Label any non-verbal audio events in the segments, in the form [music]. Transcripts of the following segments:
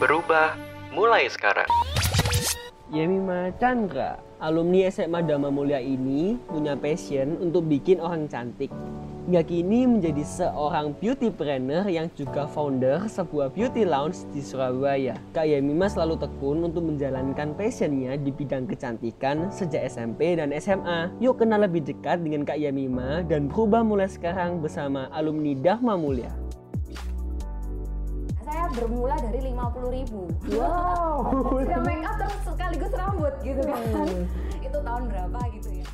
Berubah mulai sekarang. Yemima Chandra, alumni SMA Dharma Mulia ini punya passion untuk bikin orang cantik. Hingga kini menjadi seorang beauty planner yang juga founder sebuah beauty lounge di Surabaya. Kak Yemima selalu tekun untuk menjalankan passionnya di bidang kecantikan sejak SMP dan SMA. Yuk kenal lebih dekat dengan Kak Yemima dan berubah mulai sekarang bersama alumni Dharma Mulia bermula dari 50 ribu wow [laughs] ya make up terus sekaligus rambut gitu kan hmm. [laughs] itu tahun berapa gitu ya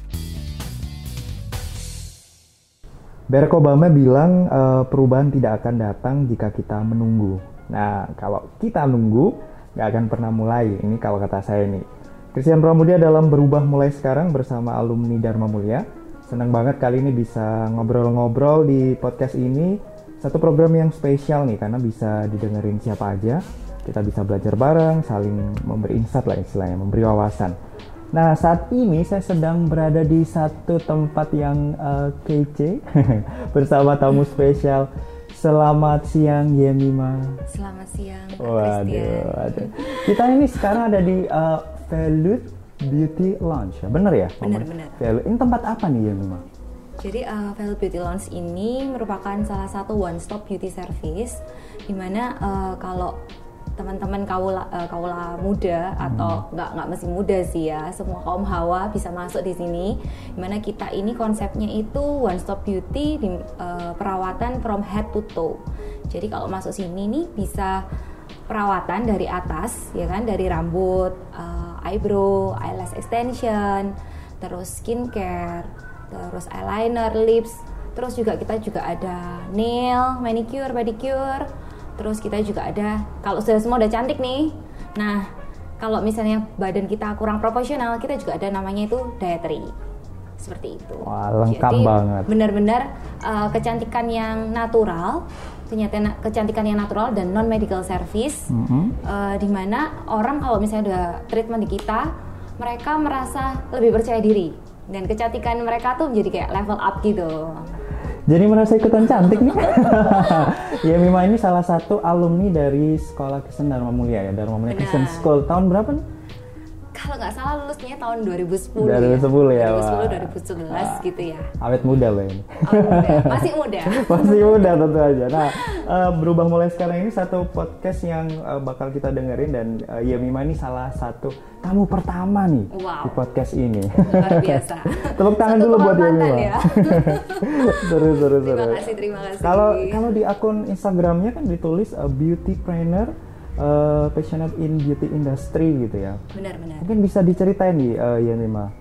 Barack Obama bilang uh, perubahan tidak akan datang jika kita menunggu. Nah, kalau kita nunggu, nggak akan pernah mulai. Ini kalau kata saya nih. Christian Pramudia dalam berubah mulai sekarang bersama alumni Dharma Mulia. Senang banget kali ini bisa ngobrol-ngobrol di podcast ini satu program yang spesial nih karena bisa didengerin siapa aja. Kita bisa belajar bareng, saling memberi insight lah istilahnya, memberi wawasan. Nah, saat ini saya sedang berada di satu tempat yang uh, kece [laughs] bersama tamu spesial. Selamat siang Yemima. Selamat siang. Waduh, waduh. Kita ini sekarang ada di uh, Velut Beauty Lounge, ya? bener ya? Bener, bener. Ini tempat apa nih Yemima? Jadi uh, Velvet Beauty Lounge ini merupakan salah satu one stop beauty service di mana uh, kalau teman-teman kaula uh, kaula muda atau hmm. nggak nggak mesti muda sih ya semua kaum hawa bisa masuk di sini di mana kita ini konsepnya itu one stop beauty di, uh, perawatan from head to toe jadi kalau masuk sini nih bisa perawatan dari atas ya kan dari rambut uh, eyebrow eyelash extension terus skincare terus eyeliner, lips, terus juga kita juga ada nail, manicure, pedicure, terus kita juga ada kalau sudah semua udah cantik nih. Nah, kalau misalnya badan kita kurang proporsional, kita juga ada namanya itu dietary. Seperti itu. Wah, lengkap Jadi, banget. Benar-benar uh, kecantikan yang natural, ternyata kecantikan yang natural dan non medical service, mm -hmm. uh, di mana orang kalau misalnya udah treatment di kita, mereka merasa lebih percaya diri dan kecantikan mereka tuh menjadi kayak level up gitu. Jadi merasa ikutan cantik nih. [laughs] ya Mima ini salah satu alumni dari Sekolah Kristen Dharma Mulia ya, Dharma Mulia Kristen School. Tahun berapa nih? Kalau nggak salah lulusnya tahun 2010 2010 ya, ya 2010 2011 wah. gitu ya. Awet muda loh ini. Masih muda. [laughs] Masih muda tentu aja. Nah uh, berubah mulai sekarang ini satu podcast yang uh, bakal kita dengerin dan uh, Yemima ini salah satu tamu pertama nih wow. di podcast ini. Luar biasa. [laughs] Tepuk tangan dulu buat Yemima ya. [laughs] seru seru seru terima kasih terima kasih. Kalau kalau di akun Instagramnya kan ditulis uh, beauty trainer uh, passionate in beauty industry gitu ya. Benar-benar. Mungkin bisa diceritain nih uh, Yanima.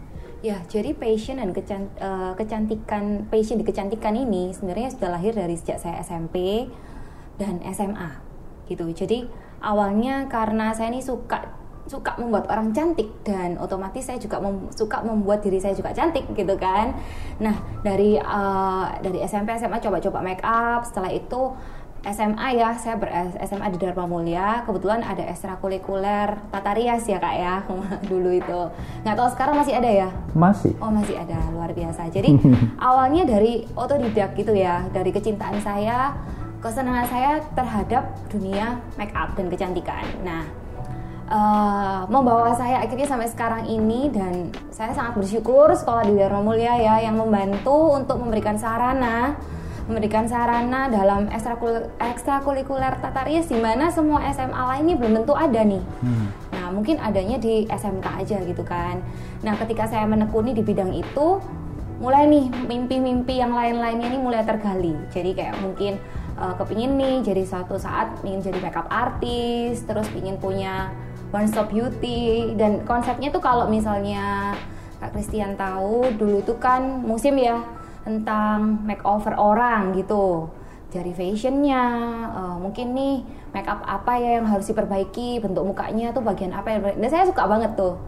Ya, jadi passion dan kecant uh, kecantikan, passion di kecantikan ini sebenarnya sudah lahir dari sejak saya SMP dan SMA gitu. Jadi awalnya karena saya ini suka suka membuat orang cantik dan otomatis saya juga mem suka membuat diri saya juga cantik gitu kan. Nah dari uh, dari SMP SMA coba-coba make up, setelah itu SMA ya, saya ber SMA di Dharma Mulia. Kebetulan ada ekstrakurikuler tata rias ya kak ya [laughs] dulu itu. Nggak tahu sekarang masih ada ya? Masih. Oh masih ada, luar biasa. Jadi [laughs] awalnya dari otodidak gitu ya, dari kecintaan saya, kesenangan saya terhadap dunia make up dan kecantikan. Nah, uh, membawa saya akhirnya sampai sekarang ini dan saya sangat bersyukur sekolah di Dharma Mulia ya yang membantu untuk memberikan sarana memberikan sarana dalam ekstrakurikuler tata rias di mana semua SMA lainnya belum tentu ada nih. Hmm. Nah, mungkin adanya di SMK aja gitu kan. Nah, ketika saya menekuni di bidang itu, mulai nih mimpi-mimpi yang lain-lainnya ini mulai tergali. Jadi kayak mungkin uh, kepingin nih jadi suatu saat ingin jadi makeup artis, terus ingin punya one stop beauty dan konsepnya tuh kalau misalnya Kak Christian tahu dulu tuh kan musim ya tentang makeover orang gitu. Dari fashionnya uh, mungkin nih make up apa ya yang harus diperbaiki bentuk mukanya tuh bagian apa yang dan saya suka banget tuh.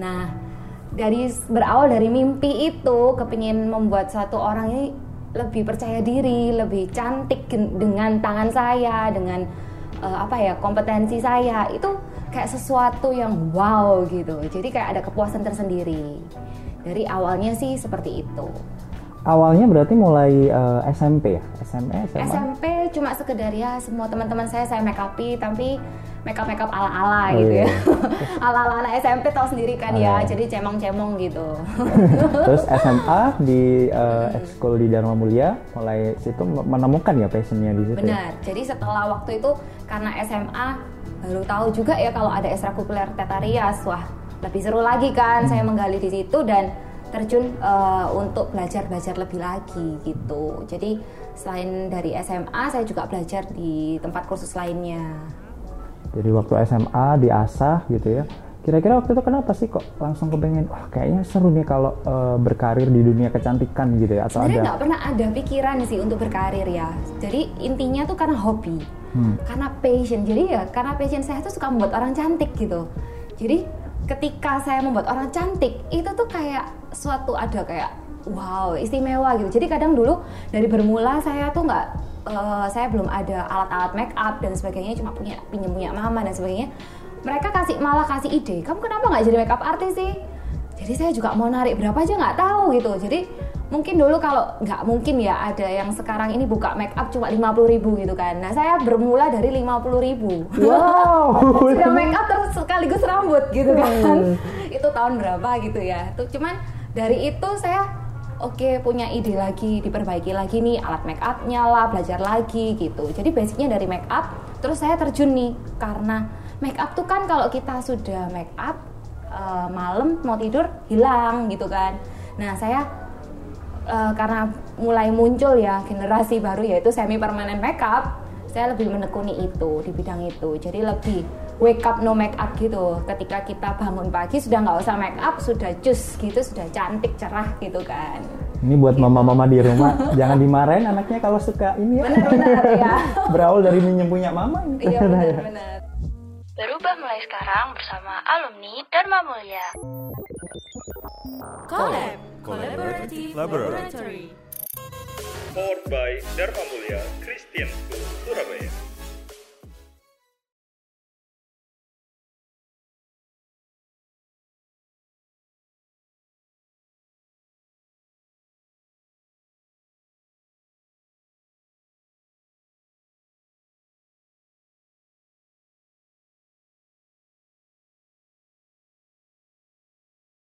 Nah dari berawal dari mimpi itu kepingin membuat satu orang ini lebih percaya diri lebih cantik dengan tangan saya dengan uh, apa ya kompetensi saya. Itu kayak sesuatu yang wow gitu. Jadi kayak ada kepuasan tersendiri. Dari awalnya sih seperti itu awalnya berarti mulai eh, SMP ya? SMP, SMA? SMP cuma sekedar ya semua teman-teman saya saya make upi tapi make up make up ala ala Oh, gitu iya. ya ala ala anak SMP tahu sendiri kan Oh, ya iya. jadi cemong cemong gitu [laughs] Terus [laughs] SMA di ekskul di Dharma Mulia, mulai situ menemukan ya passionnya di situ. ya? benar jadi setelah waktu itu karena SMA baru tahu juga ya kalau ada ekstrakurikuler Teta Rias wah lebih seru lagi kan saya menggali di situ dan terjun eh, untuk belajar belajar lebih lagi gitu jadi selain dari SMA saya juga belajar di tempat kursus lainnya Jadi waktu SMA diasah gitu ya. Kira-kira waktu itu kenapa sih kok langsung kepengen, wah kayaknya seru nih kalau eh, berkarir di dunia kecantikan gitu ya? Atau Sebenarnya ada? nggak pernah ada pikiran sih untuk berkarir ya. Jadi intinya tuh karena hobi, Hmm. karena passion. Jadi ya karena passion saya tuh suka membuat orang cantik gitu. Jadi ketika saya membuat orang cantik itu tuh kayak suatu ada kayak wow istimewa gitu. Jadi kadang dulu dari bermula saya tuh nggak eh, saya belum ada alat-alat make up dan sebagainya cuma punya pinjam punya mama dan sebagainya. Mereka kasih malah kasih ide, kamu kenapa nggak jadi make up artis sih? jadi saya juga mau narik berapa aja nggak tahu gitu jadi mungkin dulu kalau nggak mungkin ya ada yang sekarang ini buka make up cuma 50.000 ribu gitu kan. Nah saya bermula dari 50.000 ribu. Wow. [laughs] sudah make up terus sekaligus rambut gitu kan. Itu tahun berapa gitu ya. Tuh cuman dari itu saya oke punya ide lagi diperbaiki lagi nih alat make upnya lah belajar lagi gitu. Jadi basicnya dari make up terus saya terjun nih. Karena make up tuh kan kalau kita sudah make up eh, malam mau tidur hilang gitu kan. Nah saya eh, karena mulai muncul ya generasi baru yaitu semi permanen makeup saya lebih menekuni itu di bidang itu. Jadi lebih wake up no make up gitu. Ketika kita bangun pagi sudah nggak usah make up sudah cus gitu sudah cantik cerah gitu kan. Ini buat mama-mama di rumah, [laughs] jangan dimarahin anaknya kalau suka ini ya. benar-benar ya [laughs] Berawal dari minjem punya mama. iya benar-benar Berubah mulai sekarang bersama alumni Dharma Mulia. Collab Collaborative Laboratory Powered by Dharma Mulia Christian School, Surabaya.